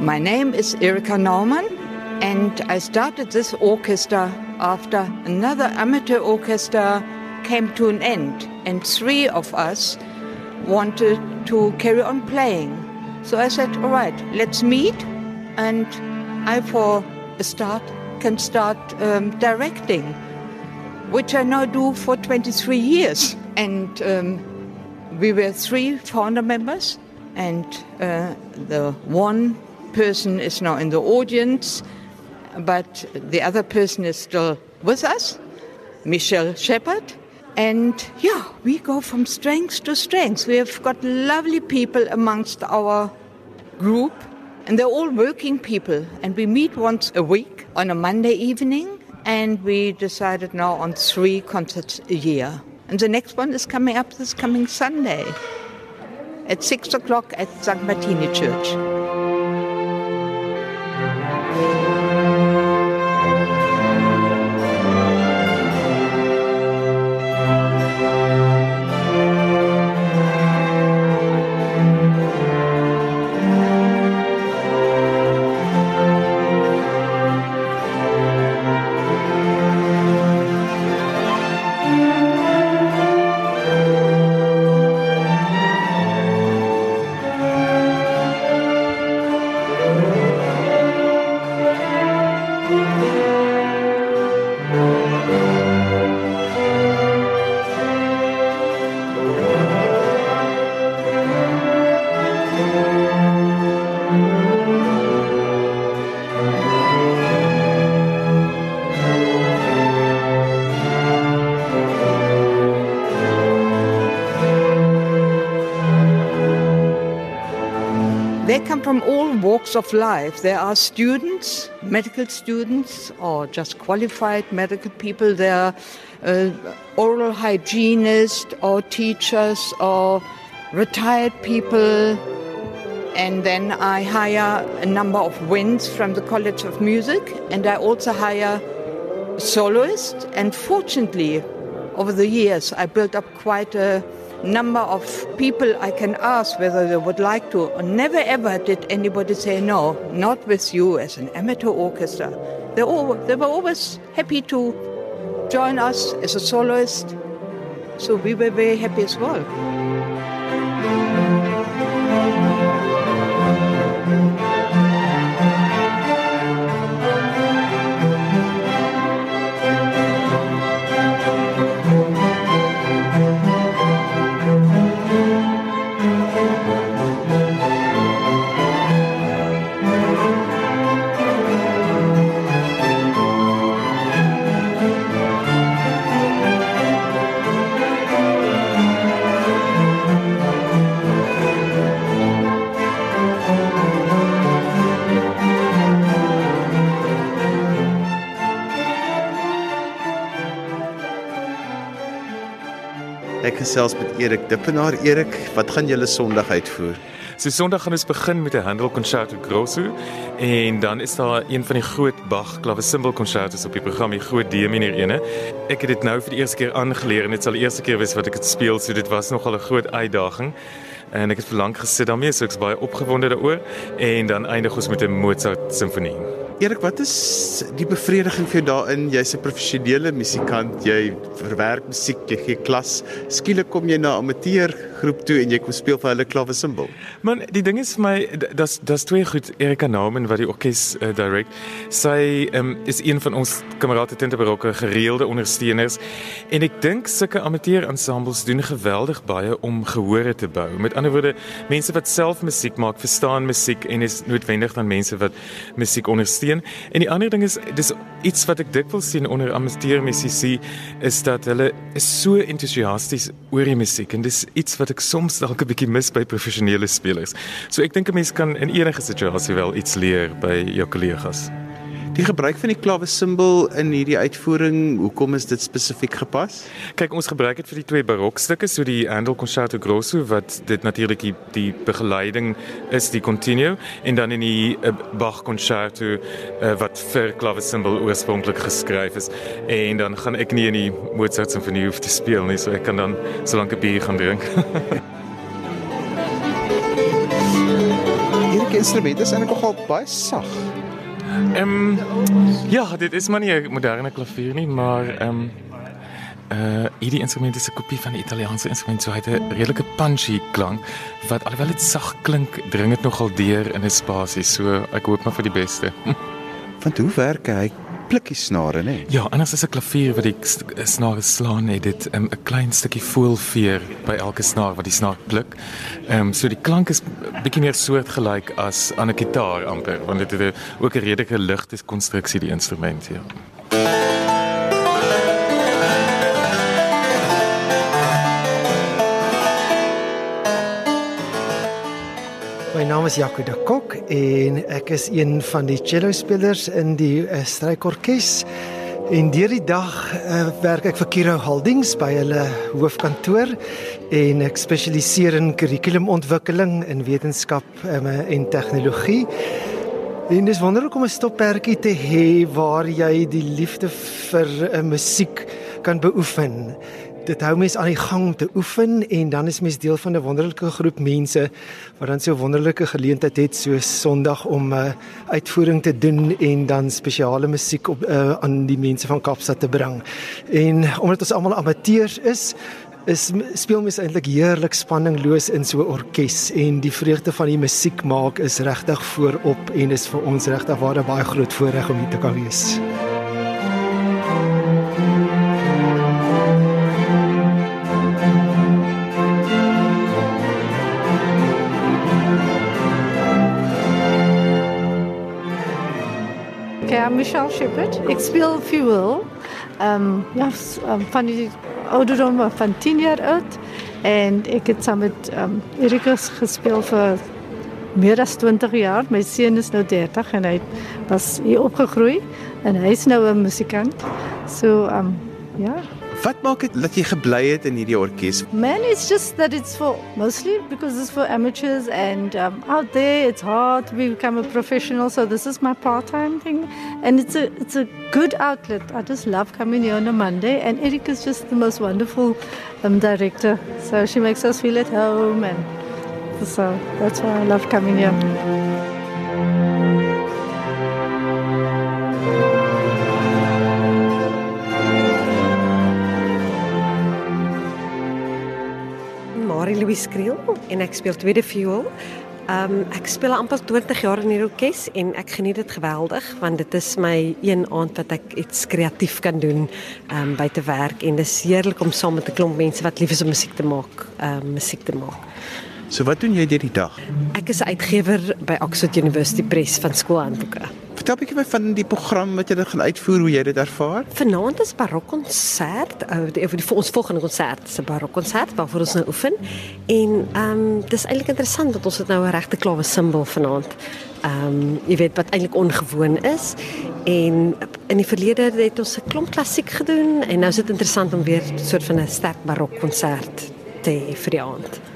My name is Erika Naumann, and I started this orchestra after another amateur orchestra came to an end, and three of us wanted to carry on playing. So I said, All right, let's meet, and I, for a start, can start um, directing, which I now do for 23 years. And um, we were three founder members, and uh, the one person is now in the audience, but the other person is still with us, Michelle Shepard. And yeah, we go from strength to strength. We have got lovely people amongst our group, and they're all working people. And we meet once a week on a Monday evening, and we decided now on three concerts a year. And the next one is coming up this coming Sunday at six o'clock at St. Martini Church. thank you. They come from all walks of life. There are students, medical students, or just qualified medical people. There are uh, oral hygienists, or teachers, or retired people. And then I hire a number of winds from the College of Music, and I also hire soloists. And fortunately, over the years, I built up quite a number of people I can ask whether they would like to. Never ever did anybody say no, not with you as an amateur orchestra. They, all, they were always happy to join us as a soloist. So we were very happy as well. Ek gesels met Erik Dippenaar. Erik, wat gaan julle Sondag uitvoer? So Sondag gaan ons begin met 'n Handel Concerto Grosso en dan is daar een van die groot Bach klavesimbal concertos op die program, die groot D minor ene. Ek het dit nou vir die eerste keer aangeleer en dit sal die eerste keer wees wat ek dit speel, so dit was nogal 'n groot uitdaging. En ek het verlang gesit daarmee, so ek's baie opgewonde daaroor en dan eindig ons met 'n Mozart simfonie. Erik, wat is die bevrediging vir jou daarin? Jy's 'n professionele musikant, jy verwerk musiek, jy gee klas. Skielik kom jy na amateur groep toe en jy kom speel vir hulle klavesimbal. Man, die ding is vir my dat's dat's twee goed Erika Naumann wat die orkes uh, direk. Sy um, is een van ons kamerade Tinterbarokke gereelde ondersteuners en ek dink sulke amateur ensembles doen geweldig baie om gehore te bou. Met ander woorde, mense wat self musiek maak, verstaan musiek en is noodwendig dan mense wat musiek ondersteun. En die ander ding is dis iets wat ek dikwels sien onder amateur musisië is dat hulle is so entoesiasties oor die musiek en dis iets wat ek soms dalk 'n bietjie mis by professionele spelers. So ek dink 'n mens kan in enige situasie wel iets leer by jou kollegas. Die gebruik van die klavesimbal in hierdie uitvoering, hoekom is dit spesifiek gepas? Kyk, ons gebruik dit vir die twee barokstukke, so die Handel Concerto Grosso wat dit natuurlik die, die begeleiding is, die continuo en dan in die uh, Bach Concerto uh, wat vir klavesimbal oorspronklik geskryf is. En dan gaan ek nie in die Mozart Sinfonie hoef te speel nie, so ek kan dan solank 'n bier gaan drink. die instrumente is eintlik nogal baie sag. Ehm ja, dit is maar nie 'n moderne klavier nie, maar ehm uh hierdie instrument is 'n kopie van die Italiaanse instrument, so hy het 'n redelike punchy klank wat alhoewel dit sag klink, dring dit nogal deur in 'n spasie. So ek hoop maar vir die beste. Want hoe werk hy? Plikkie snare, nê? Ja, anders as 'n klavier wat die snare slaan, het dit 'n um, klein stukkie voelveer by elke snaar wat die snaar pluk. Ehm um, so die klank is bietjie meer soortgelyk as aan 'n gitaar amper, want dit het ook 'n redelike ligte konstruksie die instrument, ja. My naam is Jaco de Kok en ek is een van die cello spelers in die uh, strykorkes. En deur die dag uh, werk ek vir Kiro Holdings by hulle hoofkantoor en ek spesialiseer in kurrikulumontwikkeling in wetenskap um, en tegnologie. En dis wonderlik om 'n stoppertjie te hê waar jy die liefde vir uh, musiek kan beoefen dit hou mense aan die gang om te oefen en dan is mens deel van 'n wonderlike groep mense wat dan so 'n wonderlike geleentheid het so Sondag om 'n uh, uitvoering te doen en dan spesiale musiek op uh, aan die mense van Kaapstad te bring. En omdat ons almal amateurs is, is speel mens eintlik heerlik spanningloos in so 'n orkes en die vreugde van die musiek maak is regtig voorop en is vir ons regtig baie groot voorreg om hier te kan wees. Michelle Shepard. Ek speel viool. Ehm um, ja, um, van die ouderdom van 10 jaar oud en ek het saam met ehm um, Erikus gespeel vir meer as 20 jaar. My seun is nou 30 en hy was hier opgegroei en hy is nou 'n musikant. So ehm um, ja, Wat maak dit dat jy gebly het in hierdie orkes? Man, it's just that it's for mostly because it's for amateurs and um, out there it's hard to become a professional. So this is my part-time thing, and it's a it's a good outlet. I just love coming here on a Monday, and Eric is just the most wonderful um, director. So she makes us feel at home, and so that's why I love coming here. Louis Kriel en ek speel tweede viool. Ehm um, ek speel amper 20 jaar in die orkes en ek geniet dit geweldig want dit is my een aand wat ek iets kreatief kan doen ehm um, by te werk en dis heerlik om saam met 'n klomp mense wat lief is om musiek te maak, ehm um, musiek te maak. So wat doen jy deur die dag? Ek is uitgewer by Oxford University Press van skoolhandboeke. Vertel 'n bietjie my van die program wat jy dit gaan uitvoer, hoe jy dit ervaar. Vanaand is barokkonsert, uh, die, die vir ons volgende konsert, se barokkonsert waarvoor ons nou oefen. En ehm um, dis eintlik interessant dat ons dit nou 'n regte klawe simbol vanaand. Ehm um, jy weet wat eintlik ongewoon is en in die verlede het ons 'n klomp klassiek gedoen en nou is dit interessant om weer 'n soort van 'n sterk barokkonsert te hê vir die aand.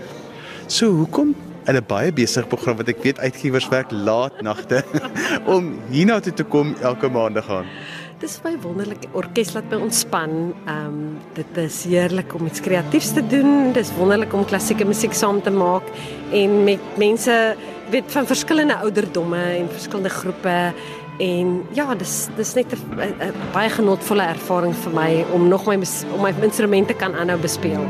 So, hoekom 'n baie besige program wat ek weet uitgewers werk laat nagte om hiernatoe te kom elke maandag gaan. Dis baie wonderlik. Orkes laat my ontspan. Ehm um, dit is heerlik om iets kreatiefs te doen. Dis wonderlik om klassieke musiek saam te maak en met mense weet van verskillende ouderdomme en verskillende groepe en ja, dis dis net 'n baie genotvolle ervaring vir my om nog my om my instrumente kan aanhou bespeel.